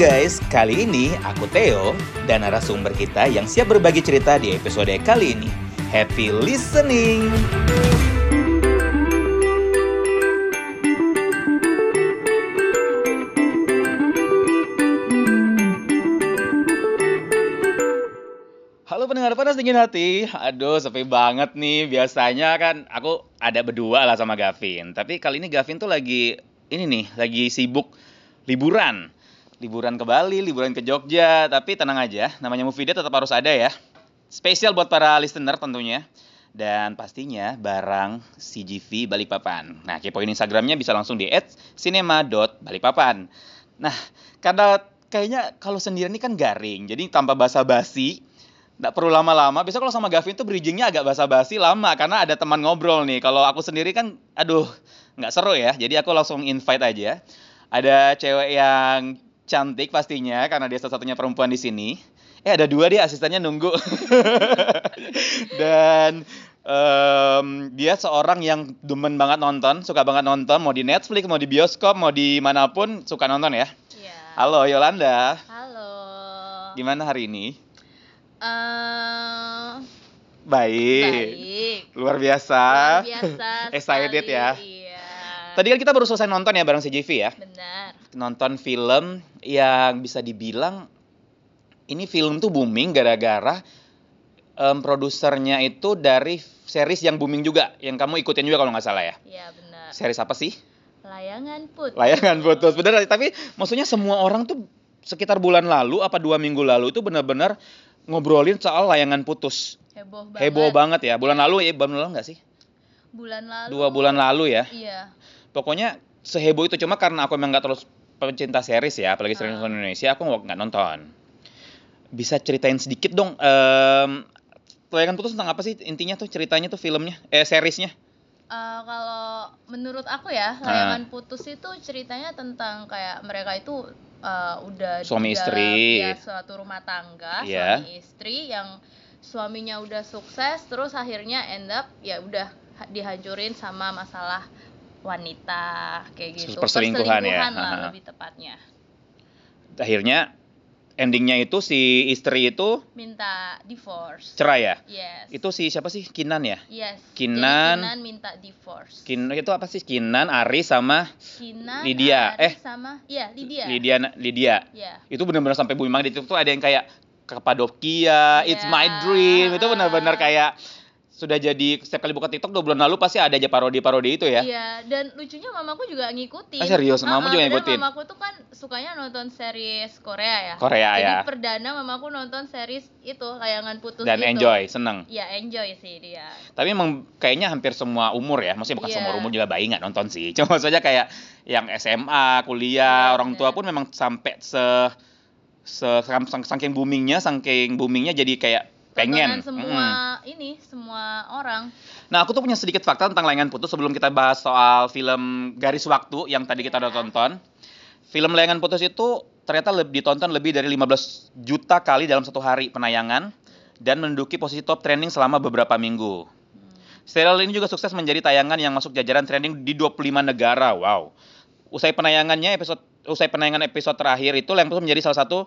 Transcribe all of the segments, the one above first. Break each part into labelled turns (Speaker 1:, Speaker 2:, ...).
Speaker 1: Guys, kali ini aku Theo dan narasumber kita yang siap berbagi cerita di episode kali ini. Happy listening! Halo pendengar panas dingin hati. Aduh, sepi banget nih. Biasanya kan aku ada berdua lah sama Gavin. Tapi kali ini Gavin tuh lagi ini nih, lagi sibuk liburan. Liburan ke Bali, liburan ke Jogja. Tapi tenang aja, namanya movie day tetap harus ada ya. Spesial buat para listener tentunya. Dan pastinya barang CGV Balikpapan. Nah, kepoin Instagramnya bisa langsung di @cinema.balikpapan. Nah, karena kayaknya kalau sendirian ini kan garing, jadi tanpa basa-basi, nggak perlu lama-lama. Biasa kalau sama Gavin tuh bridgingnya agak basa-basi lama karena ada teman ngobrol nih. Kalau aku sendiri kan, aduh, nggak seru ya. Jadi aku langsung invite aja. Ada cewek yang cantik pastinya karena dia satu-satunya perempuan di sini. Eh ada dua dia asistennya nunggu. Dan em, dia seorang yang demen banget nonton, suka banget nonton, mau di Netflix, mau di bioskop, mau di mana pun suka nonton ya.
Speaker 2: Iya.
Speaker 1: Halo Yolanda,
Speaker 2: Halo.
Speaker 1: gimana hari ini?
Speaker 2: Eh,
Speaker 1: Baik.
Speaker 2: baik.
Speaker 1: Luar biasa.
Speaker 2: Luar biasa.
Speaker 1: Excited ya.
Speaker 2: Iya.
Speaker 1: Tadi kan kita baru selesai nonton ya bareng CGV ya.
Speaker 2: Benar.
Speaker 1: Nonton film yang bisa dibilang ini film tuh booming gara-gara em, produsernya itu dari series yang booming juga, yang kamu ikutin juga kalau nggak salah ya.
Speaker 2: Iya benar.
Speaker 1: Series apa sih?
Speaker 2: Layangan put.
Speaker 1: Layangan putus. Bener, tapi maksudnya semua orang tuh sekitar bulan lalu apa dua minggu lalu itu benar-benar ngobrolin soal layangan putus.
Speaker 2: Heboh banget.
Speaker 1: Heboh banget ya. Bulan lalu ya, bulan lalu nggak sih?
Speaker 2: Bulan lalu.
Speaker 1: Dua bulan lalu ya.
Speaker 2: Iya.
Speaker 1: Pokoknya seheboh itu cuma karena aku emang nggak terus pencinta series ya, apalagi series
Speaker 2: Ah.
Speaker 1: Indonesia, aku nggak nonton. Bisa ceritain sedikit dong, em Layangan Putus tentang apa sih intinya tuh ceritanya tuh filmnya, eh seriesnya?
Speaker 2: Eh, kalau menurut aku ya,
Speaker 1: Ah.
Speaker 2: layangan putus itu ceritanya tentang kayak mereka itu eh, udah
Speaker 1: Suami
Speaker 2: di dalam,
Speaker 1: istri.
Speaker 2: ya, suatu rumah tangga,
Speaker 1: Iya.
Speaker 2: suami istri yang suaminya udah sukses, terus akhirnya end up ya udah ha- dihancurin sama masalah wanita kayak gitu.
Speaker 1: Perselingkuhan ya,
Speaker 2: lah
Speaker 1: ha-ha.
Speaker 2: lebih tepatnya.
Speaker 1: Akhirnya endingnya itu si istri itu
Speaker 2: Minta divorce.
Speaker 1: cerai ya?
Speaker 2: Yes.
Speaker 1: Itu si siapa sih? Kinan ya?
Speaker 2: Yes.
Speaker 1: Kinan-
Speaker 2: Jadi Kinan minta divorce.
Speaker 1: Kin itu apa sih? Kinan, Ari sama
Speaker 2: Kinan,
Speaker 1: Lydia.
Speaker 2: Ari
Speaker 1: Eh.
Speaker 2: sama iya Lydia.
Speaker 1: Lydia Lydia.
Speaker 2: Iya.
Speaker 1: Itu benar-benar sampai booming banget itu tuh ada yang kayak Kapadokia, It's My
Speaker 2: Iya.
Speaker 1: Dream. Itu benar-benar kayak sudah jadi setiap kali buka TikTok dua bulan lalu pasti ada aja parodi-parodi itu ya.
Speaker 2: Iya, dan lucunya mamaku juga ngikutin.
Speaker 1: Ah, serius? Mamamu
Speaker 2: Ah,
Speaker 1: juga ngikutin?
Speaker 2: Mamaku tuh kan sukanya nonton series Korea ya.
Speaker 1: Korea
Speaker 2: Jadi
Speaker 1: ya.
Speaker 2: perdana mamaku nonton series itu layangan putus
Speaker 1: Dan
Speaker 2: itu.
Speaker 1: enjoy, seneng.
Speaker 2: Iya, enjoy sih dia.
Speaker 1: Tapi emang kayaknya hampir semua umur ya, maksudnya bukan
Speaker 2: Iya.
Speaker 1: semua umur juga bayi nggak nonton sih. Cuma saja kayak yang SMA, kuliah,
Speaker 2: Iya,
Speaker 1: orang tua pun memang sampai se se saking boomingnya, saking boomingnya jadi kayak pengen.
Speaker 2: Semua
Speaker 1: Mm.
Speaker 2: ini semua orang.
Speaker 1: Nah, aku tuh punya sedikit fakta tentang Layangan Putus sebelum kita bahas soal film Garis Waktu yang tadi kita udah
Speaker 2: Ya.
Speaker 1: tonton. Film Layangan Putus itu ternyata lebih ditonton lebih dari 15 juta kali dalam satu hari penayangan dan menduduki posisi top trending selama beberapa minggu. Serial ini juga sukses menjadi tayangan yang masuk jajaran trending di 25 negara. Wow. Usai penayangannya episode usai penayangan episode terakhir itu Layangan Putus menjadi salah satu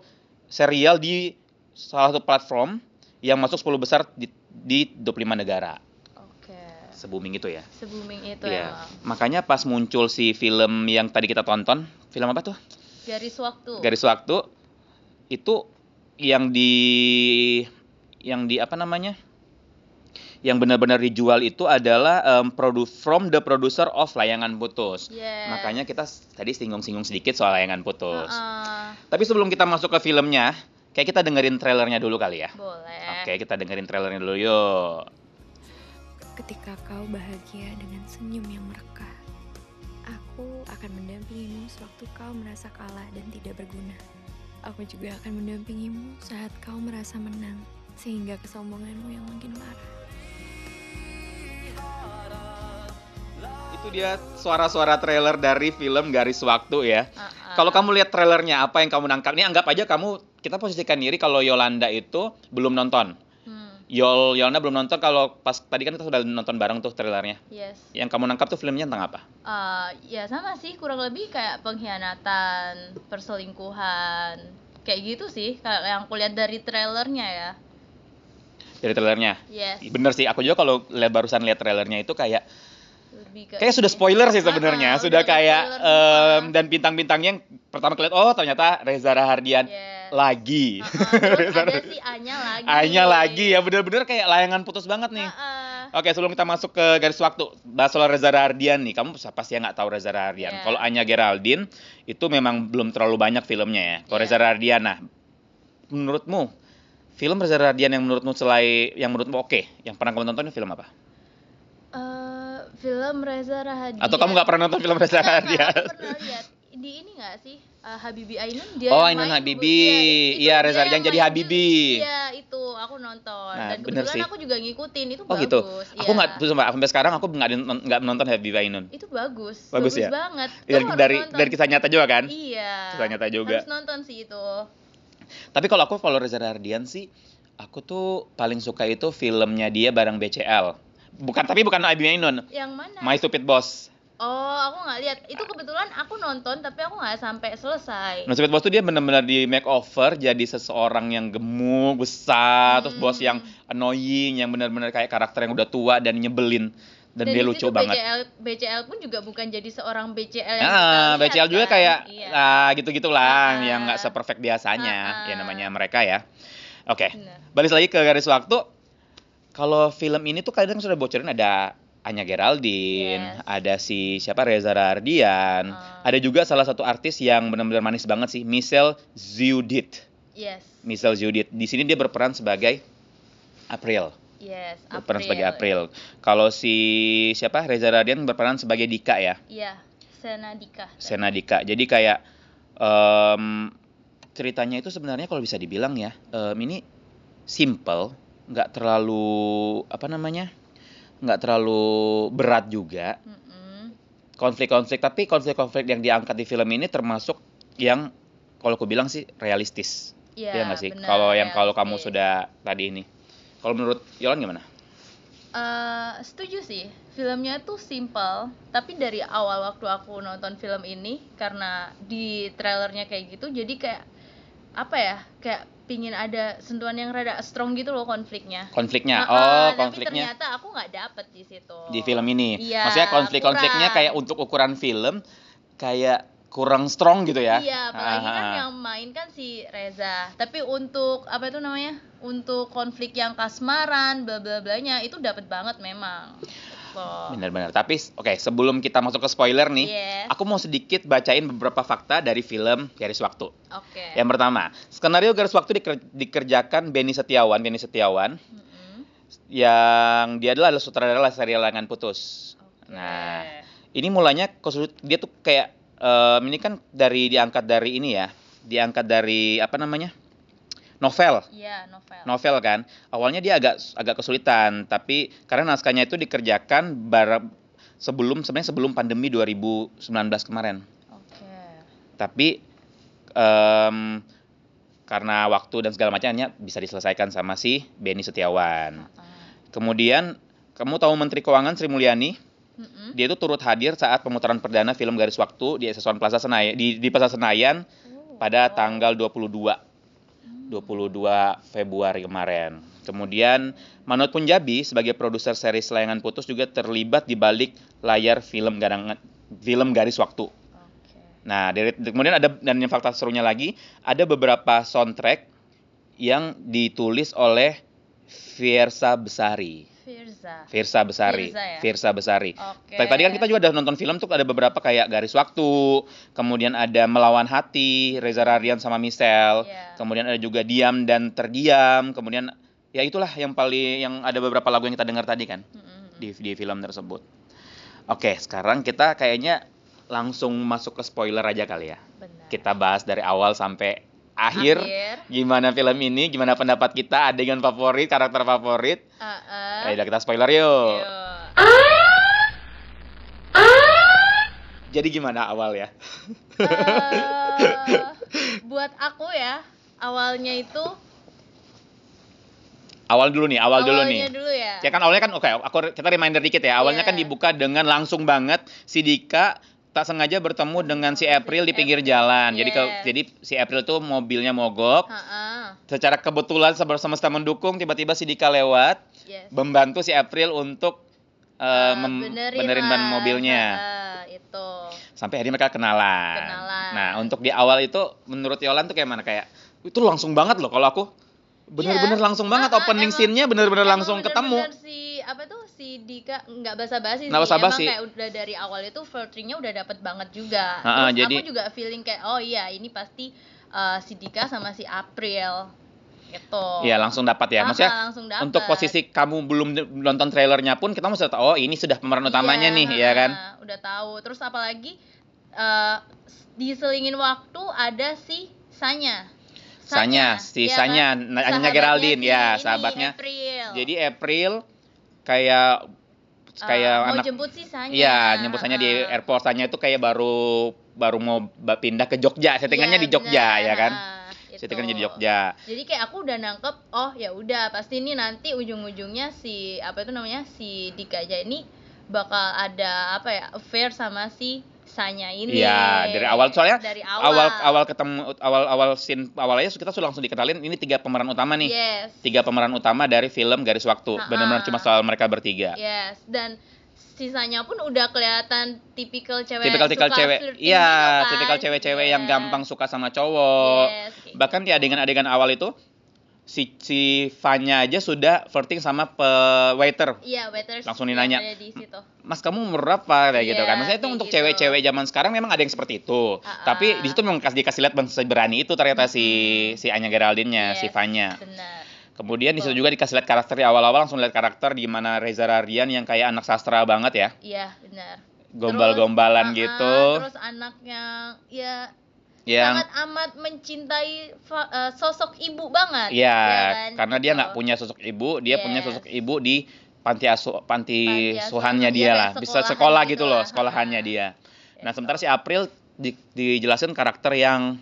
Speaker 1: serial di salah satu platform yang masuk 10 besar di, di 25 negara.
Speaker 2: Oke.
Speaker 1: Se-booming itu ya.
Speaker 2: Se-booming itu
Speaker 1: Iya.
Speaker 2: emang.
Speaker 1: Makanya pas muncul si film yang tadi kita tonton, film apa tuh?
Speaker 2: Garis waktu.
Speaker 1: Garis Waktu itu yang di yang di apa namanya? Yang benar-benar dijual itu adalah em, produ from the producer of Layangan Putus.
Speaker 2: Yes.
Speaker 1: Makanya kita tadi singgung-singgung sedikit soal Layangan Putus.
Speaker 2: Heeh.
Speaker 1: Tapi sebelum kita masuk ke filmnya, kayak kita dengerin trailernya dulu kali ya.
Speaker 2: boleh.
Speaker 1: Oke, kita dengerin trailernya dulu yuk.
Speaker 3: Ketika kau bahagia dengan senyum yang merekah, aku akan mendampingimu sewaktu kau merasa kalah dan tidak berguna. Aku juga akan mendampingimu saat kau merasa menang, sehingga kesombonganmu yang makin parah.
Speaker 1: Itu dia suara-suara trailer dari film Garis Waktu ya.
Speaker 2: Heeh.
Speaker 1: Kalau kamu lihat trailernya, apa yang kamu nangkap? Ini anggap aja kamu, kita posisikan diri kalau Yolanda itu belum nonton.
Speaker 2: Hmm.
Speaker 1: Yol Yolna belum nonton kalau pas tadi kan kita sudah nonton bareng tuh trailernya.
Speaker 2: Yes.
Speaker 1: Yang kamu nangkap tuh filmnya tentang apa?
Speaker 2: Eh, ya sama sih kurang lebih kayak pengkhianatan, perselingkuhan, kayak gitu sih kalau yang aku lihat dari trailernya ya.
Speaker 1: Dari trailernya.
Speaker 2: Yes.
Speaker 1: Bener sih, aku juga kalau barusan lihat trailernya itu kayak
Speaker 2: Lebih ke
Speaker 1: kayak sudah spoiler sih sebenarnya.
Speaker 2: ah,
Speaker 1: sudah
Speaker 2: udah
Speaker 1: kayak em, dan bintang-bintangnya yang pertama kelihat oh ternyata Reza Rahardian
Speaker 2: Yes.
Speaker 1: lagi.
Speaker 2: Ah, ah, terus ada si Anya lagi.
Speaker 1: Anya lagi ya bener-bener kayak layangan putus banget nih.
Speaker 2: Ah, ah.
Speaker 1: Oke, sebelum kita masuk ke garis waktu, bahas soal Reza Rahardian nih. Kamu pasti ya nggak tahu Reza Rahardian.
Speaker 2: Iya.
Speaker 1: Kalau Anya Geraldine itu memang belum terlalu banyak filmnya ya. Kalau
Speaker 2: Iya.
Speaker 1: Reza Rahardian, nah menurutmu film Reza Rahardian yang menurutmu selain yang menurutmu oke, yang pernah kamu tonton film apa?
Speaker 2: Film Reza Rahadian.
Speaker 1: Atau kamu nggak pernah nonton film Reza Rahardian?
Speaker 2: Aku pernah lihat di ini nggak sih Eh, Habibi Ainun dia
Speaker 1: Oh, Ainun Habibi.
Speaker 2: Iya,
Speaker 1: Iya, Reza yang jadi Habibi.
Speaker 2: Iya itu aku nonton
Speaker 1: Nah,
Speaker 2: dan kebetulan
Speaker 1: sih.
Speaker 2: aku juga ngikutin itu
Speaker 1: Oh
Speaker 2: bagus.
Speaker 1: gitu. Aku nggak tuh sumpah, sampai sekarang aku nggak nggak menonton Habibie Ainun.
Speaker 2: Itu bagus.
Speaker 1: Bagus ya?
Speaker 2: banget.
Speaker 1: Dari
Speaker 2: Kamu
Speaker 1: dari, dari kisah nyata juga kan?
Speaker 2: Iya.
Speaker 1: Kisah nyata juga.
Speaker 2: Harus nonton sih itu.
Speaker 1: Tapi kalau aku kalau Reza Rahardian sih, aku tuh paling suka itu filmnya dia bareng BCL. Bukan tapi bukan Habibie Ainun.
Speaker 2: Yang mana?
Speaker 1: My Stupid Boss.
Speaker 2: Oh, aku nggak lihat. Itu kebetulan aku nonton tapi aku nggak sampai selesai.
Speaker 1: My Stupid Boss tuh dia benar-benar di makeover jadi seseorang yang gemuk, besar, terus bos
Speaker 2: Hmm.
Speaker 1: yang annoying, yang benar-benar kayak karakter yang udah tua dan nyebelin dan, dia
Speaker 2: di
Speaker 1: lucu banget.
Speaker 2: BCL, BCL pun juga bukan jadi seorang BCL yang
Speaker 1: Ah,
Speaker 2: lihat,
Speaker 1: BCL juga
Speaker 2: kan?
Speaker 1: kayak
Speaker 2: Iya.
Speaker 1: ah gitu-gitulah
Speaker 2: Ah.
Speaker 1: yang nggak seperfect biasanya
Speaker 2: Ah, ah.
Speaker 1: ya namanya mereka ya. Oke,
Speaker 2: Benar.
Speaker 1: balik lagi ke garis waktu. Kalau film ini tuh kadang sudah bocorin ada Anya Geraldine,
Speaker 2: Yes.
Speaker 1: ada si siapa Reza Rahardian,
Speaker 2: Ah.
Speaker 1: ada juga salah satu artis yang benar-benar manis banget sih, Michelle Zudit.
Speaker 2: Yes.
Speaker 1: Michelle Zudit. Di sini dia berperan sebagai April,
Speaker 2: Yes,
Speaker 1: berperan sebagai April. Kalau si siapa Reza Rahardian berperan sebagai Dika ya.
Speaker 2: Iya, Senadika.
Speaker 1: Sena Dika. Jadi kayak em, ceritanya itu sebenarnya kalau bisa dibilang ya, em, ini simple, nggak terlalu apa namanya, nggak terlalu berat juga konflik-konflik. Tapi konflik-konflik yang diangkat di film ini termasuk yang kalau aku bilang sih realistis,
Speaker 2: Iya,
Speaker 1: ya nggak sih? Kalau yang kalau kamu sudah tadi ini, kalau menurut Yolan gimana?
Speaker 2: Eh, setuju sih. Filmnya tuh simple, tapi dari awal waktu aku nonton film ini karena di trailernya kayak gitu, jadi kayak apa ya? Kayak pingin ada sentuhan yang rada strong gitu loh konfliknya.
Speaker 1: Konfliknya,
Speaker 2: Ah,
Speaker 1: oh
Speaker 2: tapi
Speaker 1: konfliknya
Speaker 2: ternyata aku nggak dapet di situ.
Speaker 1: di film ini.
Speaker 2: Iya,
Speaker 1: Maksudnya konflik-konfliknya kayak untuk ukuran film kayak kurang strong gitu ya.
Speaker 2: Iya, apalagi kan yang main kan si Reza. Tapi untuk apa itu namanya? Untuk konflik yang kasmaran, bla bla blanya itu dapat banget memang.
Speaker 1: Benar-benar. Tapi oke, sebelum kita masuk ke spoiler nih,
Speaker 2: Yes.
Speaker 1: aku mau sedikit bacain beberapa fakta dari film Garis Waktu.
Speaker 2: Oke.
Speaker 1: Yang pertama, skenario Garis Waktu diker- dikerjakan Benny Setiawan, Benny Setiawan
Speaker 2: Mm-mm.
Speaker 1: yang dia adalah sutradara serial Layangan Putus.
Speaker 2: Oke.
Speaker 1: Nah, ini mulanya dia tuh kayak em, ini kan dari diangkat dari ini ya, diangkat dari apa namanya? Novel.
Speaker 2: Iya, novel.
Speaker 1: Novel kan. Awalnya dia agak agak kesulitan, tapi karena naskahnya itu dikerjakan bar sebelum sebenarnya sebelum pandemi 2019 kemarin.
Speaker 2: Oke.
Speaker 1: Tapi em, karena waktu dan segala macamnya bisa diselesaikan sama si Benny Setiawan.
Speaker 2: Ah.
Speaker 1: Kemudian kamu tahu Menteri Keuangan Sri Mulyani? Dia itu turut hadir saat pemutaran perdana film Garis Waktu di Sesuan Plaza Senayan di, di Plaza Senayan
Speaker 2: Oh,
Speaker 1: pada
Speaker 2: wow.
Speaker 1: tanggal 22 22 Februari kemarin. Kemudian Manut Punjabi sebagai produser series Layangan Putus juga terlibat di balik layar film garangan film Garis Waktu.
Speaker 2: Oke.
Speaker 1: Nah, dari, kemudian ada dan yang fakta serunya lagi, ada beberapa soundtrack yang ditulis oleh Fiersa Besari.
Speaker 2: Firza.
Speaker 1: Firsa Besari.
Speaker 2: Firza ya?
Speaker 1: Firsa Besari.
Speaker 2: Oke.
Speaker 1: Tadi tadi kan kita juga udah nonton film tuh ada beberapa kayak Garis Waktu, kemudian ada Melawan Hati, Reza Rardian sama Michelle,
Speaker 2: Iya.
Speaker 1: kemudian ada juga Diam dan Terdiam, kemudian ya itulah yang paling yang ada beberapa lagu yang kita dengar tadi kan
Speaker 2: Mm-mm.
Speaker 1: di di film tersebut. Oke, sekarang kita kayaknya langsung masuk ke spoiler aja kali ya.
Speaker 2: Benar.
Speaker 1: Kita bahas dari awal sampai akhir. Gimana film ini, gimana pendapat kita, adegan favorit, karakter favorit.
Speaker 2: Ah, ah.
Speaker 1: Ayo kita spoiler yuk.
Speaker 2: Yuk.
Speaker 1: Jadi gimana awal ya?
Speaker 2: Eh, buat aku ya awalnya itu
Speaker 1: Awal dulu nih, awal dulu nih.
Speaker 2: Awalnya dulu ya.
Speaker 1: Ya kan awalnya kan oke, aku kita reminder dikit ya. Awalnya
Speaker 2: Iya.
Speaker 1: kan dibuka dengan langsung banget si Dika tak sengaja bertemu dengan si April di pinggir jalan. Jadi ke, jadi si April tuh mobilnya mogok.
Speaker 2: Ha-ha.
Speaker 1: Secara kebetulan semesta mendukung tiba-tiba si Dika lewat
Speaker 2: Yes.
Speaker 1: membantu si April untuk mem-
Speaker 2: benerin
Speaker 1: benerin ban mobilnya.
Speaker 2: Ha-ha, itu.
Speaker 1: Sampai akhirnya mereka kenalan.
Speaker 2: Kenalan.
Speaker 1: Nah, untuk di awal itu menurut Yolan tuh kayak mana kayak itu langsung banget loh kalau aku bener-bener
Speaker 2: Iya.
Speaker 1: langsung banget
Speaker 2: ah,
Speaker 1: opening scene-nya bener-bener langsung ketemu.
Speaker 2: bener-bener si apa tuh si Dika nggak basa-basi
Speaker 1: Nggak
Speaker 2: sih.
Speaker 1: basa-basi.
Speaker 2: Emang kayak udah dari awal itu flirtingnya udah dapet banget juga.
Speaker 1: Ah, ah,
Speaker 2: Terus
Speaker 1: jadi-
Speaker 2: aku juga feeling kayak oh iya ini pasti eh, si Dika sama si April gitu.
Speaker 1: Iya, langsung dapat ya. Maksudnya
Speaker 2: ah, langsung dapet.
Speaker 1: untuk posisi kamu belum nonton trailernya pun kita mesti tahu oh ini sudah pemeran utamanya
Speaker 2: Iya,
Speaker 1: nih, ya kan?
Speaker 2: ah, Udah tahu. Terus apalagi eh, diselingin waktu ada si Sanya.
Speaker 1: Sanya, si
Speaker 2: iya
Speaker 1: Sanya,
Speaker 2: kan? Sahabatnya
Speaker 1: Geraldine,
Speaker 2: si
Speaker 1: ya, sahabatnya.
Speaker 2: April.
Speaker 1: Jadi April kayak
Speaker 2: Eh,
Speaker 1: kayak
Speaker 2: mau
Speaker 1: anak
Speaker 2: jemput si Sanya.
Speaker 1: Iya, nyebut Sanya di
Speaker 2: Ah.
Speaker 1: airport Sanya itu kayak baru baru mau pindah ke Jogja, settingannya
Speaker 2: Iya,
Speaker 1: di Jogja
Speaker 2: bener,
Speaker 1: ya kan?
Speaker 2: ah, itu.
Speaker 1: Settingannya di Jogja.
Speaker 2: Jadi kayak aku udah nangkep, oh ya udah pasti ini nanti ujung-ujungnya si apa itu namanya si Dika aja ini bakal ada apa ya affair sama si Sanya ini.
Speaker 1: Iya, dari awal soalnya
Speaker 2: dari awal.
Speaker 1: awal awal ketemu awal awal scene awalnya kita sudah langsung dikenalin ini tiga pemeran utama nih.
Speaker 2: Yes.
Speaker 1: Tiga pemeran utama dari film Garis Waktu. Benar-benar cuma soal mereka bertiga.
Speaker 2: Yes, dan sisanya pun udah kelihatan tipikal cewek
Speaker 1: tipikal tipikal cewek iya
Speaker 2: gitu kan.
Speaker 1: tipikal cewek-cewek yang gampang suka sama cowok
Speaker 2: Yes,
Speaker 1: bahkan di
Speaker 2: gitu.
Speaker 1: adegan-adegan awal itu si si Fanya aja sudah flirting sama pe waiter
Speaker 2: Iya, waiters
Speaker 1: Langsung
Speaker 2: ada di situ.
Speaker 1: Mas kamu umur berapa kayak gitu
Speaker 2: Iya,
Speaker 1: kan maksudnya itu untuk
Speaker 2: gitu.
Speaker 1: cewek-cewek zaman sekarang memang ada yang seperti itu
Speaker 2: Ha-ha.
Speaker 1: tapi di situ memang kasih dikasih lihat bang seberani itu ternyata si si Anya Geraldine-nya si
Speaker 2: Yes,
Speaker 1: Fanya
Speaker 2: Benar.
Speaker 1: kemudian di situ
Speaker 2: Betul.
Speaker 1: juga dikasih lihat karakter di awal-awal langsung lihat karakter di mana Reza Radian yang kayak anak sastra banget ya
Speaker 2: Iya, benar.
Speaker 1: gombal-gombalan
Speaker 2: Terus,
Speaker 1: gitu
Speaker 2: ah, Terus anaknya ya
Speaker 1: yang
Speaker 2: sangat amat mencintai eh, sosok ibu banget.
Speaker 1: Iya,
Speaker 2: ya kan?
Speaker 1: karena dia
Speaker 2: Gitu.
Speaker 1: nggak punya sosok ibu, dia punya
Speaker 2: Yes.
Speaker 1: sosok ibu di panti asuh panti
Speaker 2: Panti
Speaker 1: asuhannya
Speaker 2: asuhan,
Speaker 1: dia lah, bisa sekolah
Speaker 2: gitu
Speaker 1: gitu loh,
Speaker 2: lah.
Speaker 1: sekolahannya
Speaker 2: Ha.
Speaker 1: dia. Nah,
Speaker 2: Gitu.
Speaker 1: sementara si April di, dijelasin karakter yang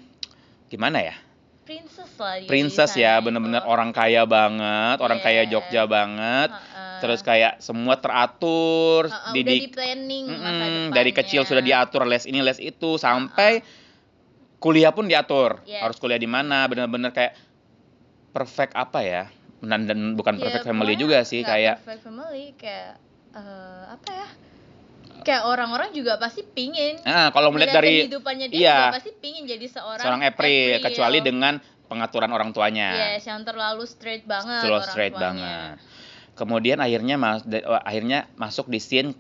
Speaker 1: gimana ya?
Speaker 2: princess lah dia
Speaker 1: Princess ya, bener-bener orang kaya banget, orang kaya
Speaker 2: Yes.
Speaker 1: Jogja banget.
Speaker 2: Ha-ha.
Speaker 1: Terus kayak semua teratur, didik
Speaker 2: di planning depannya.
Speaker 1: dari kecil sudah diatur les ini les itu sampai kuliah pun diatur.
Speaker 2: Yes.
Speaker 1: harus kuliah di mana? Benar-benar kayak perfect apa ya? Dan, dan bukan
Speaker 2: Ya,
Speaker 1: perfect family juga sih kayak
Speaker 2: perfect family kayak eh, apa ya? Kayak orang-orang juga pasti pingin.
Speaker 1: Ah kalau melihat dari
Speaker 2: kehidupannya dia
Speaker 1: iya.
Speaker 2: juga pasti pingin jadi seorang
Speaker 1: seorang April, kecuali dengan pengaturan orang tuanya.
Speaker 2: Yes yang terlalu straight banget orang
Speaker 1: straight
Speaker 2: tuanya.
Speaker 1: banget. Kemudian akhirnya mas oh, akhirnya masuk di scene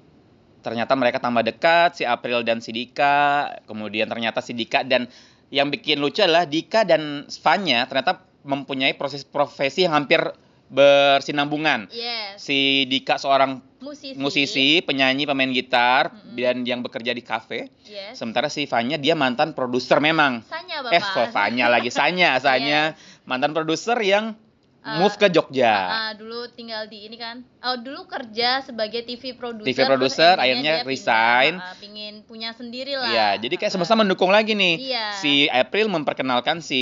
Speaker 1: ternyata mereka tambah dekat si April dan si Dika. Kemudian ternyata si Dika dan yang bikin lucu adalah Dika dan Svanya ternyata mempunyai proses profesi yang hampir bersinambungan.
Speaker 2: Yes.
Speaker 1: Si Dika seorang
Speaker 2: musisi.
Speaker 1: musisi penyanyi pemain gitar
Speaker 2: Mm-mm.
Speaker 1: dan yang bekerja di kafe.
Speaker 2: Yes.
Speaker 1: Sementara si Vanya dia mantan produser memang.
Speaker 2: Sanya bapak
Speaker 1: eh kok Vanya lagi? Sanya Sanya. Mantan produser yang
Speaker 2: Ah,
Speaker 1: move ke Jogja
Speaker 2: ah, dulu tinggal di ini kan. Oh, dulu kerja sebagai TV producer.
Speaker 1: TV producer, akhirnya resign.
Speaker 2: Pindah, ah, pingin punya sendiri lah.
Speaker 1: Iya, jadi kayak semesta mendukung lagi nih.
Speaker 2: Iya.
Speaker 1: Si April memperkenalkan si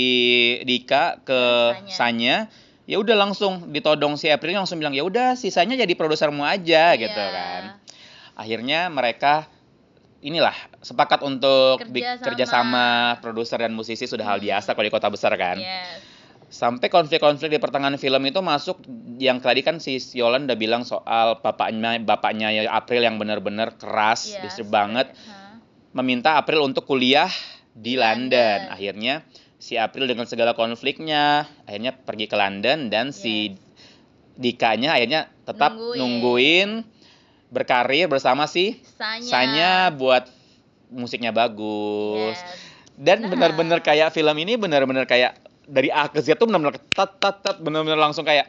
Speaker 1: Dika ke
Speaker 2: Sanya.
Speaker 1: Sanya. Ya udah langsung ditodong si April langsung bilang ya udah sisanya jadi produsermu aja
Speaker 2: Iya.
Speaker 1: gitu kan. Akhirnya mereka inilah sepakat untuk
Speaker 2: Kerja sama.
Speaker 1: kerjasama produser dan musisi sudah hal
Speaker 2: Hmm.
Speaker 1: biasa kalau di kota besar kan.
Speaker 2: Yes.
Speaker 1: Sampai konflik-konflik di pertengahan film itu masuk yang tadi kan si Yolan udah bilang soal bapaknya bapaknya ya April yang benar-benar keras,
Speaker 2: Yes.
Speaker 1: distrik banget
Speaker 2: Hah.
Speaker 1: meminta April untuk kuliah di London.
Speaker 2: London.
Speaker 1: Akhirnya si April dengan segala konfliknya akhirnya pergi ke London dan si Dikanya akhirnya tetap
Speaker 2: Nungguin.
Speaker 1: nungguin berkarir bersama si
Speaker 2: Sanya.
Speaker 1: Sanya buat musiknya bagus.
Speaker 2: Yes.
Speaker 1: Dan
Speaker 2: Nah.
Speaker 1: benar-benar kayak film ini benar-benar kayak dari A ke Z tuh benar-benar tat tat tat benar-benar langsung kayak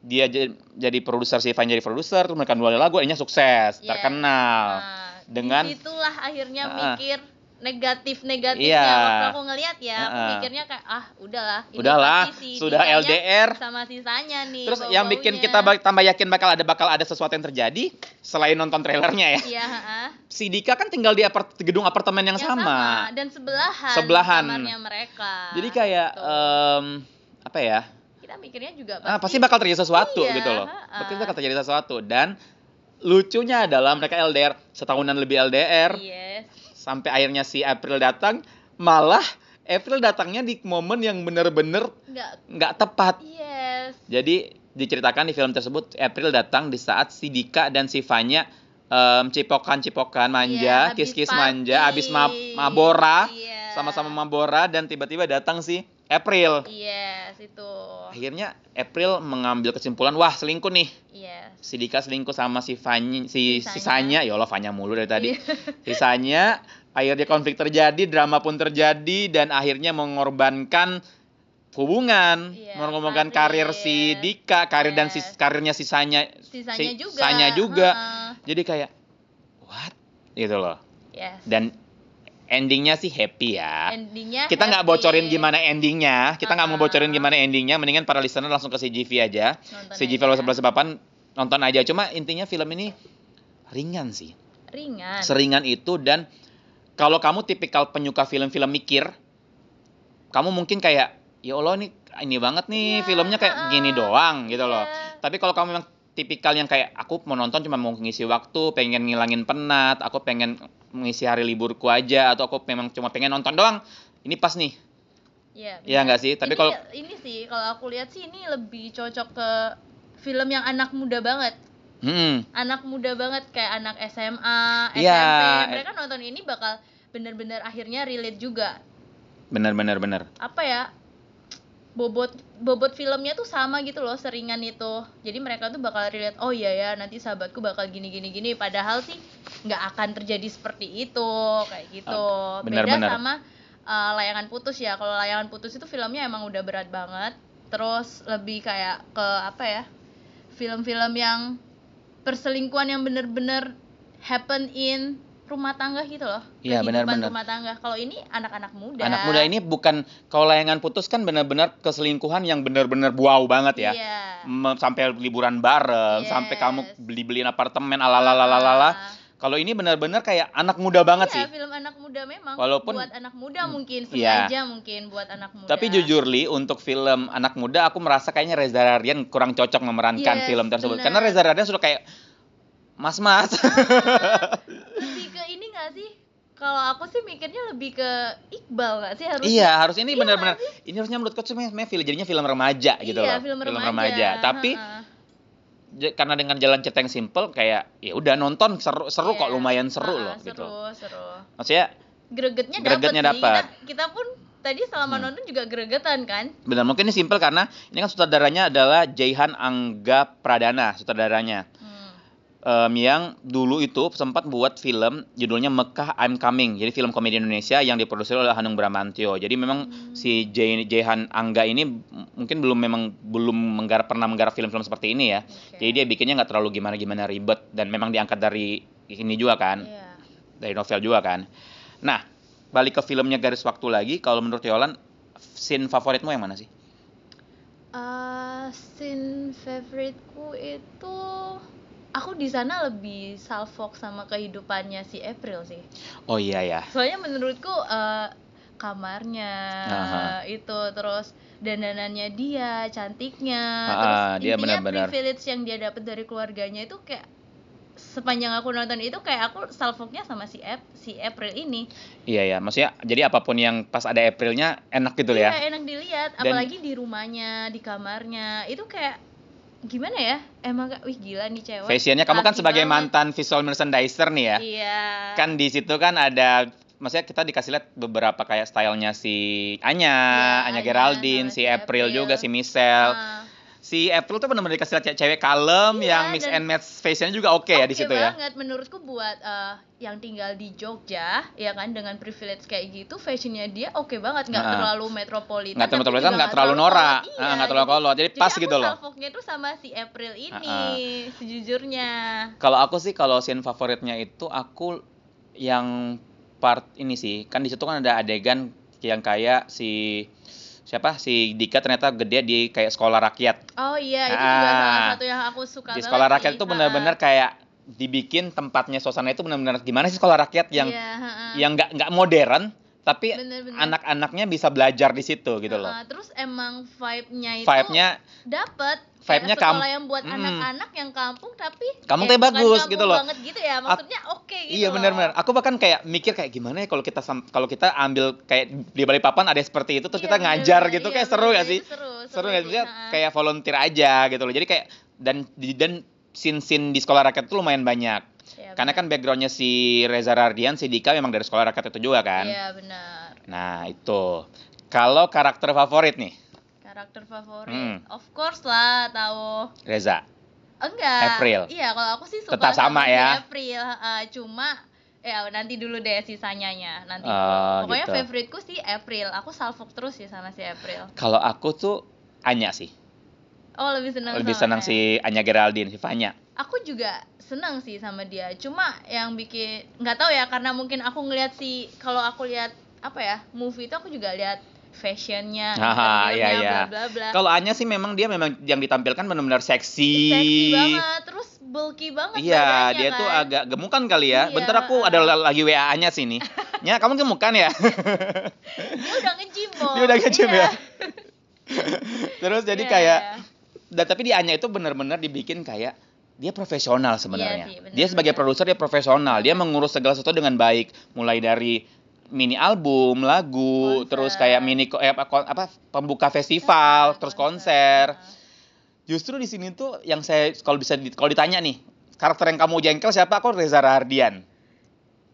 Speaker 1: dia jadi, jadi produser si Van jadi produser terus mereka nulis lagu akhirnya sukses
Speaker 2: Yes.
Speaker 1: terkenal
Speaker 2: Nah,
Speaker 1: dengan-
Speaker 2: di situlah akhirnya
Speaker 1: Ah.
Speaker 2: mikir negatif negatifnya
Speaker 1: Iya.
Speaker 2: waktu aku ngelihat ya aku
Speaker 1: Ah.
Speaker 2: mikirnya kayak ah udahlah ini
Speaker 1: Udahlah,
Speaker 2: pasti si
Speaker 1: sudah LDR.
Speaker 2: sama sisanya nih
Speaker 1: terus yang bikin kita tambah yakin bakal ada bakal ada sesuatu yang terjadi selain nonton trailernya ya
Speaker 2: iya ah.
Speaker 1: si Dika kan tinggal di apart- gedung apartemen yang,
Speaker 2: Yang
Speaker 1: sama.
Speaker 2: dan sebelahan
Speaker 1: Sebelahan.
Speaker 2: kamarnya mereka
Speaker 1: jadi kayak em, apa ya
Speaker 2: kita mikirnya juga
Speaker 1: ah, pasti bakal terjadi sesuatu
Speaker 2: Iya,
Speaker 1: gitu loh. Pasti bakal terjadi sesuatu dan lucunya adalah mereka LDR setahunan lebih LDR
Speaker 2: yes
Speaker 1: sampai akhirnya si April datang malah April datangnya di momen yang bener-bener
Speaker 2: nggak
Speaker 1: tepat.
Speaker 2: yes
Speaker 1: Jadi diceritakan di film tersebut April datang di saat si Dika dan si Vanya em, cipokan-cipokan manja,
Speaker 2: Iya,
Speaker 1: kis-kis manja, habis ma- mabora,
Speaker 2: Iya.
Speaker 1: sama-sama mabora dan tiba-tiba datang si April.
Speaker 2: yes itu
Speaker 1: Akhirnya April mengambil kesimpulan, wah selingkuh nih.
Speaker 2: yes
Speaker 1: Si Dika selingkuh sama si Vanya, si
Speaker 2: Sisanya.
Speaker 1: ya Allah Vanya mulu dari tadi.
Speaker 2: Iya.
Speaker 1: Sisanya akhirnya konflik terjadi, drama pun terjadi dan akhirnya mengorbankan hubungan,
Speaker 2: Iya,
Speaker 1: mengorbankan
Speaker 2: karir.
Speaker 1: karir si Dika, karir dan sis,
Speaker 2: Yes.
Speaker 1: karirnya sisanya
Speaker 2: sisanya
Speaker 1: si-
Speaker 2: juga
Speaker 1: sisanya juga.
Speaker 2: Heeh.
Speaker 1: Jadi kayak what? Gitu loh.
Speaker 2: yes
Speaker 1: Dan endingnya sih happy ya.
Speaker 2: endingnya
Speaker 1: kita nggak bocorin gimana endingnya, kita nggak mau
Speaker 2: Ah.
Speaker 1: bocorin gimana endingnya, mendingan para listener langsung ke CGV aja.
Speaker 2: Nonton
Speaker 1: CGV
Speaker 2: aja.
Speaker 1: kalau sebelah sepapan nonton aja. Cuma intinya film ini ringan sih.
Speaker 2: ringan
Speaker 1: seringan itu dan kalau kamu tipikal penyuka film-film mikir, kamu mungkin kayak ya Allah nih ini banget nih
Speaker 2: Iya,
Speaker 1: filmnya kayak gini doang gitu loh.
Speaker 2: Iya.
Speaker 1: Tapi kalau kamu memang tipikal yang kayak aku mau nonton cuma mau ngisi waktu, pengen ngilangin penat, aku pengen mengisi hari liburku aja atau aku memang cuma pengen nonton doang, ini pas nih.
Speaker 2: Iya,
Speaker 1: Iya
Speaker 2: benar.
Speaker 1: nggak sih? Tapi
Speaker 2: Ini-
Speaker 1: kalau
Speaker 2: ini sih kalau aku lihat sih ini lebih cocok ke film yang anak muda banget.
Speaker 1: hmm,
Speaker 2: Anak muda banget kayak anak SMA, SMP.
Speaker 1: Iya.
Speaker 2: Mereka nonton ini bakal bener-bener akhirnya relate juga.
Speaker 1: benar-benar benar.
Speaker 2: Apa ya? Bobot bobot filmnya tuh sama gitu loh, seringan itu. Jadi mereka tuh bakal relate, oh iya ya, nanti sahabatku bakal gini gini gini. Padahal sih nggak akan terjadi seperti itu, kayak gitu.
Speaker 1: Benar,
Speaker 2: Beda
Speaker 1: benar.
Speaker 2: sama uh, layangan putus ya. Kalau layangan putus itu filmnya emang udah berat banget. Terus lebih kayak ke apa ya? Film-film yang perselingkuhan yang bener-bener happen in rumah tangga gitu loh.
Speaker 1: Iya, benar-benar.
Speaker 2: rumah tangga. Kalau ini anak-anak muda.
Speaker 1: Anak muda ini bukan kalau layangan putus kan benar-benar keselingkuhan yang benar-benar wow banget ya.
Speaker 2: Iya.
Speaker 1: Sampai liburan bareng, sampai
Speaker 2: Yes.
Speaker 1: kamu beli-beliin apartemen alalalalala.
Speaker 2: Ah.
Speaker 1: Kalau ini benar-benar kayak anak muda banget
Speaker 2: iya,
Speaker 1: sih.
Speaker 2: film anak muda memang
Speaker 1: Walaupun-
Speaker 2: buat anak muda mungkin
Speaker 1: Iya.
Speaker 2: sengaja mungkin buat anak muda.
Speaker 1: Tapi jujur li untuk film anak muda aku merasa kayaknya Reza Radian kurang cocok memerankan
Speaker 2: Yes,
Speaker 1: film tersebut.
Speaker 2: benar.
Speaker 1: Karena Reza Radian sudah kayak mas-mas.
Speaker 2: lebih ke ini gak sih? Kalau aku sih mikirnya lebih ke Iqbal gak sih harusnya?
Speaker 1: iya, harus ini
Speaker 2: Iya
Speaker 1: benar-benar ini harusnya menurutku tuh memang film jadinya film remaja gitu
Speaker 2: iya,
Speaker 1: loh.
Speaker 2: film remaja.
Speaker 1: Tapi
Speaker 2: Ha-ha.
Speaker 1: j- karena dengan jalan cerita yang simple kayak ya udah nonton seru seru kok
Speaker 2: Iya.
Speaker 1: lumayan seru
Speaker 2: Ha-ha,
Speaker 1: loh
Speaker 2: seru,
Speaker 1: gitu.
Speaker 2: Seru,
Speaker 1: Maksudnya
Speaker 2: Gregetnya,
Speaker 1: Gregetnya dapat.
Speaker 2: Kita, kita pun tadi selama
Speaker 1: Hmm.
Speaker 2: nonton juga gregetan kan?
Speaker 1: benar mungkin ini simple karena ini kan sutradaranya adalah Jaihan Angga Pradana sutradaranya. Em, yang dulu itu sempat buat film judulnya Mekah I'm Coming. Jadi film komedi Indonesia yang diproduksi oleh Hanung Bramantyo. Jadi memang
Speaker 2: Hmm.
Speaker 1: si Jai- Jaihan Angga ini mungkin belum memang belum menggarap pernah menggarap film-film seperti ini ya.
Speaker 2: Oke.
Speaker 1: Jadi dia bikinnya nggak terlalu gimana-gimana ribet dan memang diangkat dari ini juga kan,
Speaker 2: Iya.
Speaker 1: dari novel juga kan. Nah, balik ke filmnya Garis Waktu lagi, kalau menurut Yolan scene favoritmu yang mana sih?
Speaker 2: Uh, scene favoritku itu aku di sana lebih salfok sama kehidupannya si April sih.
Speaker 1: Oh iya ya.
Speaker 2: Soalnya menurutku uh, kamarnya
Speaker 1: Aha.
Speaker 2: itu terus dandanannya dia, cantiknya,
Speaker 1: Ah,
Speaker 2: terus
Speaker 1: dia
Speaker 2: intinya
Speaker 1: benar-benar.
Speaker 2: privilege yang dia dapat dari keluarganya itu kayak sepanjang aku nonton itu kayak aku salfoknya sama si Ap si April ini.
Speaker 1: Iya ya, maksudnya jadi apa pun yang pas ada Aprilnya enak gitu ya.
Speaker 2: Iya, enak dilihat,
Speaker 1: Dan-
Speaker 2: apalagi di rumahnya, di kamarnya. Itu kayak gimana ya? Emang kayak, wih gila nih cewek.
Speaker 1: Fashionnya kamu kan sebagai
Speaker 2: banget.
Speaker 1: mantan visual merchandiser nih ya.
Speaker 2: Iya.
Speaker 1: Kan di situ kan ada maksudnya kita dikasih lihat beberapa kayak stylenya si Anya,
Speaker 2: Iya,
Speaker 1: Anya
Speaker 2: Anya
Speaker 1: Geraldine, si April
Speaker 2: April.
Speaker 1: juga, si Michelle.
Speaker 2: Ah,
Speaker 1: Si April tuh benar-benar dikasih lihat cewek kalem
Speaker 2: Iya,
Speaker 1: yang mix and match fashionnya juga oke ya di
Speaker 2: oke
Speaker 1: situ ya.
Speaker 2: banget menurutku buat eh, yang tinggal di Jogja ya kan dengan privilege kayak gitu fashionnya dia oke banget nggak
Speaker 1: Nah.
Speaker 2: terlalu metropolitan
Speaker 1: Nggak
Speaker 2: tapi
Speaker 1: metropolitan, nggak terlalu norak.
Speaker 2: Iya,
Speaker 1: nggak terlalu
Speaker 2: jadi-
Speaker 1: kolot. Jadi pas
Speaker 2: aku
Speaker 1: gitu loh.
Speaker 2: salfoknya tuh sama si April ini
Speaker 1: Ah,
Speaker 2: sejujurnya
Speaker 1: Kalau aku sih kalau scene favoritnya itu aku yang part ini sih. Kan di situ kan ada adegan yang kayak si siapa si Dika ternyata gede di kayak sekolah rakyat.
Speaker 2: oh iya itu juga
Speaker 1: Ah.
Speaker 2: salah satu yang aku suka
Speaker 1: di sekolah rakyat
Speaker 2: sih.
Speaker 1: itu benar-benar kayak dibikin tempatnya suasana itu benar-benar gimana sih sekolah rakyat yang
Speaker 2: Iya, ha-ha.
Speaker 1: yang nggak nggak modern tapi anak-anaknya bisa belajar di situ gitu loh.
Speaker 2: Nah, terus emang vibe-nya itu
Speaker 1: vibe-nya
Speaker 2: dapet.
Speaker 1: vibe-nya
Speaker 2: Kayak
Speaker 1: kam-
Speaker 2: sekolah yang buat
Speaker 1: Mm.
Speaker 2: anak-anak yang kampung tapi
Speaker 1: Kampung
Speaker 2: eh,
Speaker 1: bagus
Speaker 2: kampung
Speaker 1: gitu loh.
Speaker 2: banget gitu ya maksudnya oke gitu
Speaker 1: iya benar-benar aku bahkan kayak mikir kayak gimana ya kalau kita kalau kita ambil kayak di Balikpapan ada seperti itu terus
Speaker 2: Iya,
Speaker 1: kita ngajar
Speaker 2: bener-bener.
Speaker 1: gitu
Speaker 2: Iya,
Speaker 1: kayak seru
Speaker 2: bener,
Speaker 1: gak sih?
Speaker 2: seru
Speaker 1: seru gak sih? kayak volunteer aja gitu loh. Jadi kayak dan dan scene-scene di sekolah rakyat itu lumayan banyak
Speaker 2: Iya,
Speaker 1: karena
Speaker 2: bener.
Speaker 1: kan backgroundnya si Reza Rardian si Dika memang dari sekolah rakyat itu juga kan
Speaker 2: iya benar
Speaker 1: nah itu kalau karakter favorit nih
Speaker 2: karakter favorit
Speaker 1: Hmm.
Speaker 2: of course lah tahu
Speaker 1: Reza
Speaker 2: enggak
Speaker 1: April.
Speaker 2: iya kalau aku sih suka
Speaker 1: Tetap sama ya?
Speaker 2: April ha, cuma ya nanti dulu deh sisanya nanti dulu. pokoknya
Speaker 1: gitu.
Speaker 2: favoritku sih April aku salfok terus sih sama si April
Speaker 1: kalau aku tuh Anya sih
Speaker 2: oh lebih senang
Speaker 1: lebih senang
Speaker 2: ya?
Speaker 1: si Anya Geraldine si Fanya
Speaker 2: aku juga senang sih sama dia cuma yang bikin nggak tahu ya karena mungkin aku ngeliat si kalau aku lihat apa ya movie itu aku juga lihat fashionnya
Speaker 1: Haha, iya, iya.
Speaker 2: bla bla bla
Speaker 1: Kalau Anya sih memang dia memang yang ditampilkan benar-benar seksi.
Speaker 2: seksi banget terus bulky banget
Speaker 1: Iya, dia
Speaker 2: kan.
Speaker 1: tuh agak gemukan kali ya.
Speaker 2: Iya,
Speaker 1: Bentar aku ada
Speaker 2: heeh.
Speaker 1: lagi WA-nya sini. Nya, kamu gemukan ya?
Speaker 2: dia udah nge-gym.
Speaker 1: Dia udah nge-gym
Speaker 2: Iya.
Speaker 1: ya? Terus jadi
Speaker 2: Iya,
Speaker 1: kayak
Speaker 2: iya.
Speaker 1: Dan tapi di Anya itu benar-benar dibikin kayak dia profesional sebenarnya.
Speaker 2: Iya sih, benar,
Speaker 1: dia sebagai produser dia profesional. Dia mengurus segala sesuatu dengan baik, mulai dari mini album, lagu,
Speaker 2: Konser.
Speaker 1: terus kayak mini eh, apa, apa pembuka festival, terus konser. Justru di sini tuh yang saya kalau bisa kalau ditanya nih, karakter yang kamu jengkel siapa? Aku Reza Rahardian.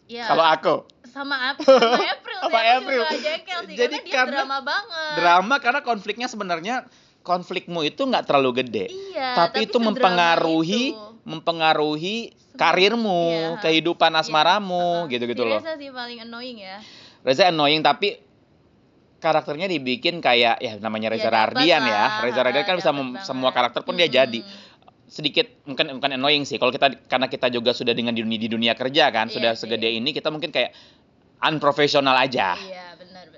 Speaker 2: Iya.
Speaker 1: Kalau aku
Speaker 2: sama Ap- sama April
Speaker 1: Sama April.
Speaker 2: juga jengkel sih
Speaker 1: Jadi
Speaker 2: karena dia
Speaker 1: karena
Speaker 2: drama banget
Speaker 1: drama karena konfliknya sebenarnya konflikmu itu nggak terlalu gede.
Speaker 2: iya
Speaker 1: tapi, itu
Speaker 2: sedrama
Speaker 1: mempengaruhi
Speaker 2: itu.
Speaker 1: mempengaruhi
Speaker 2: Semua-
Speaker 1: karirmu,
Speaker 2: iya,
Speaker 1: kehidupan
Speaker 2: Iya,
Speaker 1: asmaramu,
Speaker 2: heeh.
Speaker 1: gitu-gitu loh.
Speaker 2: Reza sih paling annoying ya
Speaker 1: Reza annoying tapi karakternya dibikin kayak ya namanya Reza
Speaker 2: Ya,
Speaker 1: Rardian ya. Reza Rardian kan bisa semua karakter pun dia
Speaker 2: Mm-mm.
Speaker 1: jadi. Sedikit mungkin bukan annoying sih. Kalau kita karena kita juga sudah dengan di dunia, di dunia kerja kan,
Speaker 2: Iya
Speaker 1: sudah segede ini kita mungkin kayak unprofesional aja.
Speaker 2: iya benar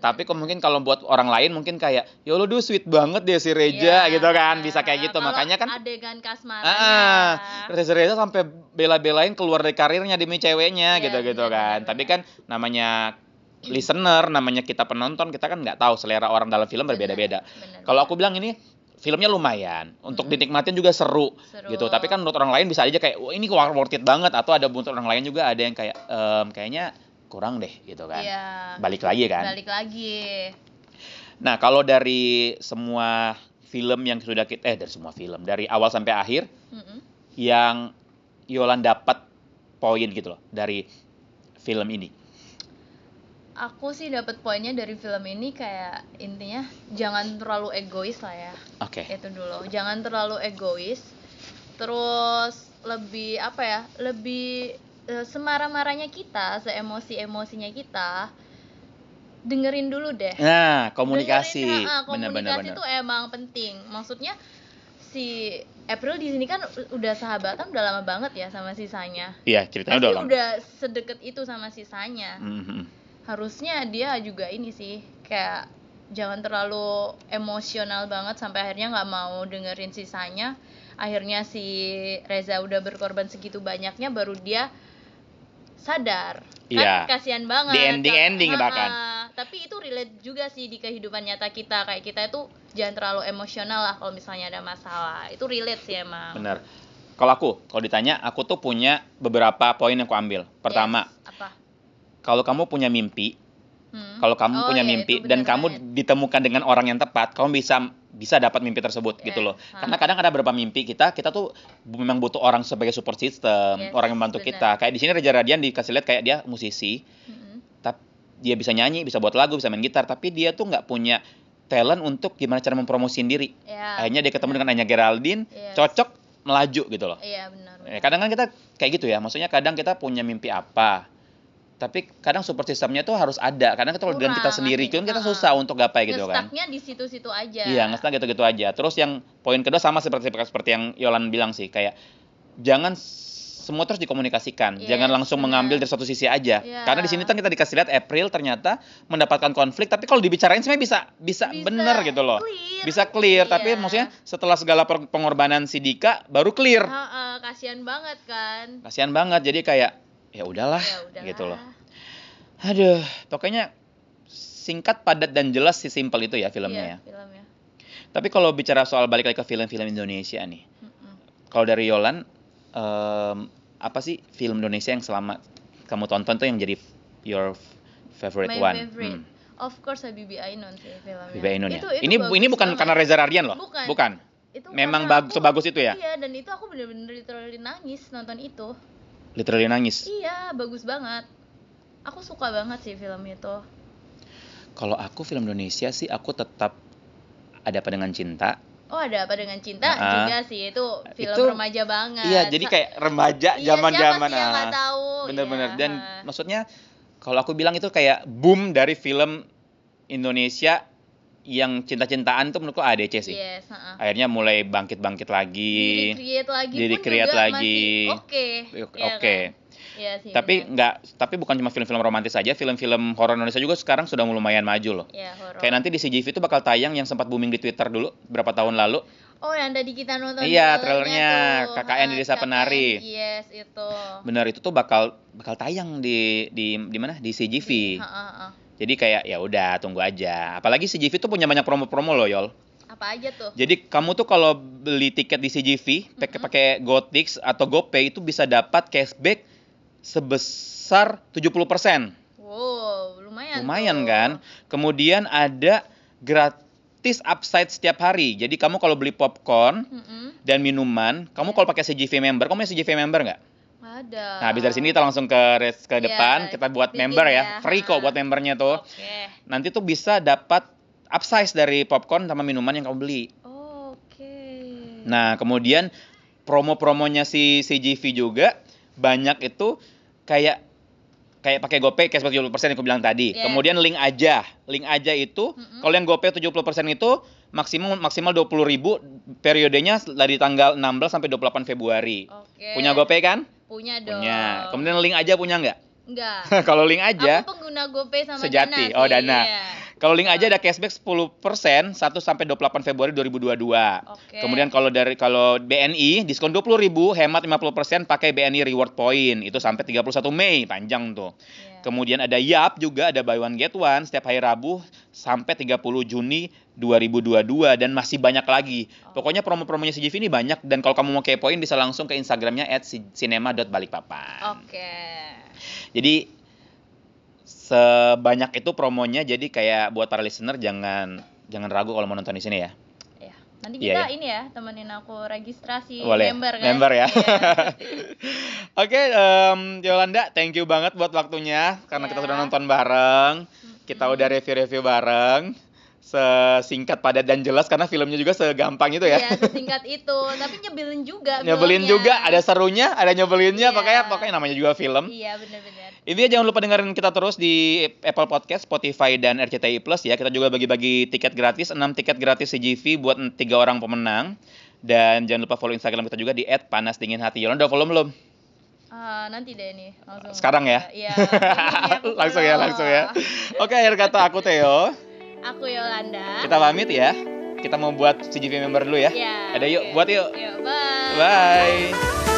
Speaker 1: Tapi kok mungkin kalau buat orang lain mungkin kayak ya Allah duh sweet banget deh si Reja
Speaker 2: Iya.
Speaker 1: gitu kan. Bisa kayak gitu. Makanya kan
Speaker 2: adegan kasmarannya
Speaker 1: Ah, Reza Reza sampai bela-belain keluar dari karirnya demi ceweknya
Speaker 2: Iya,
Speaker 1: gitu-gitu
Speaker 2: bener,
Speaker 1: kan.
Speaker 2: bener,
Speaker 1: Tapi kan namanya listener, namanya kita penonton, kita kan nggak tahu selera orang dalam film berbeda-beda. Kalau aku bilang ini filmnya lumayan untuk
Speaker 2: Mm-mm.
Speaker 1: dinikmatin juga seru,
Speaker 2: Seru.
Speaker 1: gitu. Tapi kan menurut orang lain bisa aja kayak wah ini worth it banget atau ada menurut orang lain juga ada yang kayak "Em, kayaknya kurang deh gitu kan.
Speaker 2: Iya.
Speaker 1: Balik lagi kan.
Speaker 2: Balik lagi.
Speaker 1: Nah, kalau dari semua film yang sudah kita eh dari semua film dari awal sampai akhir
Speaker 2: Mm-mm.
Speaker 1: yang Yolan dapat poin gitu loh dari film ini.
Speaker 2: Aku sih dapat poinnya dari film ini kayak intinya jangan terlalu egois lah ya.
Speaker 1: Oke.
Speaker 2: Itu dulu. Jangan terlalu egois. Terus lebih apa ya? Lebih eh, semarah-marahnya kita, seemosi-emosinya kita dengerin dulu deh.
Speaker 1: Nah, komunikasi.
Speaker 2: Dengerin, ah,
Speaker 1: Benar-benar
Speaker 2: komunikasi itu emang penting. Maksudnya si April di sini kan udah sahabatan udah lama banget ya sama sisanya.
Speaker 1: Iya, ceritanya
Speaker 2: Pasti
Speaker 1: udah lama.
Speaker 2: udah sedekat itu sama sisanya.
Speaker 1: Mhm.
Speaker 2: Harusnya dia juga ini sih kayak jangan terlalu emosional banget sampai akhirnya nggak mau dengerin sisanya. Akhirnya si Reza udah berkorban segitu banyaknya baru dia sadar. Kan kasihan banget.
Speaker 1: Di ending-ending
Speaker 2: Ha-ha.
Speaker 1: bahkan.
Speaker 2: Tapi itu relate juga sih di kehidupan nyata kita. Kayak kita itu jangan terlalu emosional lah kalau misalnya ada masalah. Itu relate sih emang.
Speaker 1: Benar. Kalau aku, kalau ditanya, aku tuh punya beberapa poin yang aku ambil. Pertama,
Speaker 2: Yes. apa?
Speaker 1: kalau kamu punya mimpi,
Speaker 2: Hmm.
Speaker 1: kalau kamu
Speaker 2: Oh,
Speaker 1: punya
Speaker 2: iya,
Speaker 1: mimpi dan kamu
Speaker 2: banget.
Speaker 1: ditemukan dengan orang yang tepat, kamu bisa bisa dapat mimpi tersebut gitu
Speaker 2: Yes,
Speaker 1: loh.
Speaker 2: ha.
Speaker 1: Karena kadang ada beberapa mimpi kita, kita tuh memang butuh orang sebagai support system,
Speaker 2: Yes,
Speaker 1: orang yang membantu
Speaker 2: benar.
Speaker 1: kita. Kayak di sini Reza Radian dikasih lihat kayak dia musisi,
Speaker 2: Mm-mm.
Speaker 1: tapi dia bisa nyanyi, bisa buat lagu, bisa main gitar, tapi dia tuh nggak punya talent untuk gimana cara mempromosiin diri.
Speaker 2: Ya,
Speaker 1: Akhirnya dia ketemu
Speaker 2: benar.
Speaker 1: dengan Anya Geraldine,
Speaker 2: Yes.
Speaker 1: cocok melaju gitu loh.
Speaker 2: Iya benar.
Speaker 1: Ya,
Speaker 2: benar.
Speaker 1: kadang kan kita kayak gitu ya, maksudnya kadang kita punya mimpi apa, tapi kadang support systemnya tuh harus ada. Kita kalau dengan kita sendiri kan kita susah untuk gapai gitu kan.
Speaker 2: Ngestaknya di situ-situ aja.
Speaker 1: Iya, ngestak gitu-gitu aja. Terus yang poin kedua sama seperti seperti yang Yolan bilang sih, kayak jangan semua terus dikomunikasikan.
Speaker 2: Yes,
Speaker 1: jangan langsung
Speaker 2: benar.
Speaker 1: mengambil dari satu sisi aja.
Speaker 2: Iya.
Speaker 1: Karena di sini kan kita dikasih lihat April ternyata mendapatkan konflik, tapi kalau dibicarain sebenarnya bisa bisa,
Speaker 2: Bisa
Speaker 1: bener gitu loh.
Speaker 2: clear.
Speaker 1: Bisa clear, tapi
Speaker 2: Iya.
Speaker 1: maksudnya setelah segala pengorbanan si Dika baru clear.
Speaker 2: Ha-ha, kasihan banget kan.
Speaker 1: Kasihan banget. Jadi kayak ya udahlah
Speaker 2: Ya udahlah.
Speaker 1: gitu loh. Aduh, pokoknya singkat, padat dan jelas sih simpel itu ya filmnya
Speaker 2: Iya,
Speaker 1: ya.
Speaker 2: filmnya.
Speaker 1: Tapi kalau bicara soal balik lagi ke film-film Indonesia nih.
Speaker 2: Mm-mm.
Speaker 1: Kalau dari Yolan em, apa sih film Indonesia yang selama kamu tonton tuh yang jadi your favorite
Speaker 2: My
Speaker 1: one?
Speaker 2: favorite.
Speaker 1: Hmm.
Speaker 2: Of course Habibie Ainun sih filmnya.
Speaker 1: Ainun ya.
Speaker 2: Itu- itu
Speaker 1: ini
Speaker 2: bagus
Speaker 1: ini bukan
Speaker 2: banget.
Speaker 1: karena Reza Radian loh.
Speaker 2: Bukan. Itu
Speaker 1: Memang
Speaker 2: karena
Speaker 1: bag-
Speaker 2: aku-
Speaker 1: sebagus itu ya?
Speaker 2: Iya, dan itu aku bener-bener literally nangis nonton itu.
Speaker 1: Literally nangis.
Speaker 2: Iya, bagus banget. Aku suka banget sih film itu.
Speaker 1: Kalau aku film Indonesia sih aku tetap ada apa dengan cinta.
Speaker 2: Oh, ada apa dengan cinta
Speaker 1: Nah,
Speaker 2: juga sih itu film
Speaker 1: itu-
Speaker 2: remaja banget.
Speaker 1: Iya, jadi kayak remaja
Speaker 2: Iya,
Speaker 1: zaman-zaman
Speaker 2: siapa sih yang
Speaker 1: ah.
Speaker 2: tahu?
Speaker 1: Bener-bener
Speaker 2: Iya,
Speaker 1: dan maksudnya kalau aku bilang itu kayak boom dari film Indonesia yang cinta-cintaan tuh menurutku ADC sih.
Speaker 2: Yes, ha-ha.
Speaker 1: Akhirnya mulai bangkit-bangkit lagi.
Speaker 2: Di-recreate lagi
Speaker 1: Di
Speaker 2: pun
Speaker 1: recreate
Speaker 2: juga
Speaker 1: lagi.
Speaker 2: oke.
Speaker 1: Oke.
Speaker 2: Iya kan? Iya sih.
Speaker 1: Tapi
Speaker 2: benar.
Speaker 1: nggak, tapi bukan cuma film-film romantis saja, film-film horor Indonesia juga sekarang sudah lumayan maju loh.
Speaker 2: Iya, horor.
Speaker 1: Kayak nanti di CGV itu bakal tayang yang sempat booming di Twitter dulu berapa tahun lalu.
Speaker 2: Oh, yang tadi kita nonton
Speaker 1: Iya,
Speaker 2: trailernya tuh.
Speaker 1: KKN di
Speaker 2: Ha,
Speaker 1: Desa
Speaker 2: KKN,
Speaker 1: Penari.
Speaker 2: Yes, itu.
Speaker 1: Benar itu tuh bakal bakal tayang di di di mana? Di CGV.
Speaker 2: Ha, ha.
Speaker 1: Jadi kayak ya udah tunggu aja. Apalagi CGV tuh punya banyak promo-promo loh, Yol.
Speaker 2: Apa aja tuh?
Speaker 1: Jadi kamu tuh kalau beli tiket di CGV pakai pakai GoTix atau GoPay itu bisa dapat cashback sebesar 70%.
Speaker 2: Wow, lumayan.
Speaker 1: Lumayan
Speaker 2: tuh.
Speaker 1: kan? Kemudian ada gratis upside setiap hari. Jadi kamu kalau beli popcorn
Speaker 2: Mm-mm.
Speaker 1: dan minuman, kamu kalau pakai CGV member, kamu punya CGV member nggak?
Speaker 2: Ada.
Speaker 1: Nah, habis dari sini kita langsung ke ke
Speaker 2: Iya,
Speaker 1: depan, kita buat member ya.
Speaker 2: ya.
Speaker 1: Free kok buat membernya tuh.
Speaker 2: Oke.
Speaker 1: Nanti tuh bisa dapat upsize dari popcorn sama minuman yang kamu beli.
Speaker 2: Oke.
Speaker 1: Nah, kemudian promo-promonya si CGV juga banyak itu kayak kayak pakai GoPay cashback 70% yang aku bilang tadi.
Speaker 2: Yes.
Speaker 1: Kemudian link aja. Link aja itu
Speaker 2: Mm-mm.
Speaker 1: kalau yang GoPay 70% itu maksimum maksimal 20.000 periodenya dari tanggal 16 sampai 28 Februari.
Speaker 2: Oke.
Speaker 1: Punya GoPay kan?
Speaker 2: Punya dong.
Speaker 1: Punya. Kemudian link aja punya nggak?
Speaker 2: Enggak.
Speaker 1: kalau link aja
Speaker 2: Aku pengguna GoPay sama
Speaker 1: Sejati.
Speaker 2: Dana
Speaker 1: Oh,
Speaker 2: sih,
Speaker 1: Dana.
Speaker 2: iya.
Speaker 1: kalau link aja ada cashback 10% 1 sampai 28 Februari 2022.
Speaker 2: Oke.
Speaker 1: Kemudian kalau dari kalau BNI diskon 20.000 hemat 50% pakai BNI reward point itu sampai 31 Mei panjang tuh.
Speaker 2: Iya.
Speaker 1: Kemudian ada YAP juga ada buy one get one setiap hari Rabu sampai 30 Juni 2022 dan masih banyak lagi.
Speaker 2: Oh.
Speaker 1: Pokoknya promo-promonya CGV ini banyak dan kalau kamu mau kepoin bisa langsung ke Instagramnya @cinema.balikpapan.
Speaker 2: Oke.
Speaker 1: Jadi sebanyak itu promonya jadi kayak buat para listener jangan jangan ragu kalau mau nonton di sini ya.
Speaker 2: Iya. Nanti
Speaker 1: Iya,
Speaker 2: kita
Speaker 1: ya.
Speaker 2: ini ya, temenin aku registrasi
Speaker 1: Boleh.
Speaker 2: member kan.
Speaker 1: Member ya.
Speaker 2: Iya.
Speaker 1: Oke, em, Yolanda, thank you banget buat waktunya karena kita
Speaker 2: Ya.
Speaker 1: sudah nonton bareng. Kita
Speaker 2: Mm-mm.
Speaker 1: udah review-review bareng. Sesingkat, padat dan jelas karena filmnya juga segampang itu ya.
Speaker 2: Iya, sesingkat itu. Tapi nyebelin juga
Speaker 1: nyebelin
Speaker 2: filmnya.
Speaker 1: juga, ada serunya, ada nyebelinnya,
Speaker 2: Iya.
Speaker 1: pokoknya pokoknya namanya juga film.
Speaker 2: Iya, benar-benar.
Speaker 1: Intinya jangan lupa dengerin kita terus di Apple Podcast, Spotify, dan RCTI Plus ya. Kita juga bagi-bagi tiket gratis, 6 tiket gratis CGV buat tiga orang pemenang. Dan jangan lupa follow Instagram kita juga di @panasdinginhati. Yolanda udah follow belum?
Speaker 2: Ah, nanti deh nih, langsung.
Speaker 1: Sekarang ya?
Speaker 2: Iya. ini
Speaker 1: langsung ya, langsung ya. Oke, akhir kata aku Theo.
Speaker 2: Aku Yolanda.
Speaker 1: Kita pamit ya. Kita mau buat CGV member dulu ya.
Speaker 2: Iya.
Speaker 1: Ada yuk,
Speaker 2: oke.
Speaker 1: buat yuk.
Speaker 2: Yuk, bye.
Speaker 1: Bye.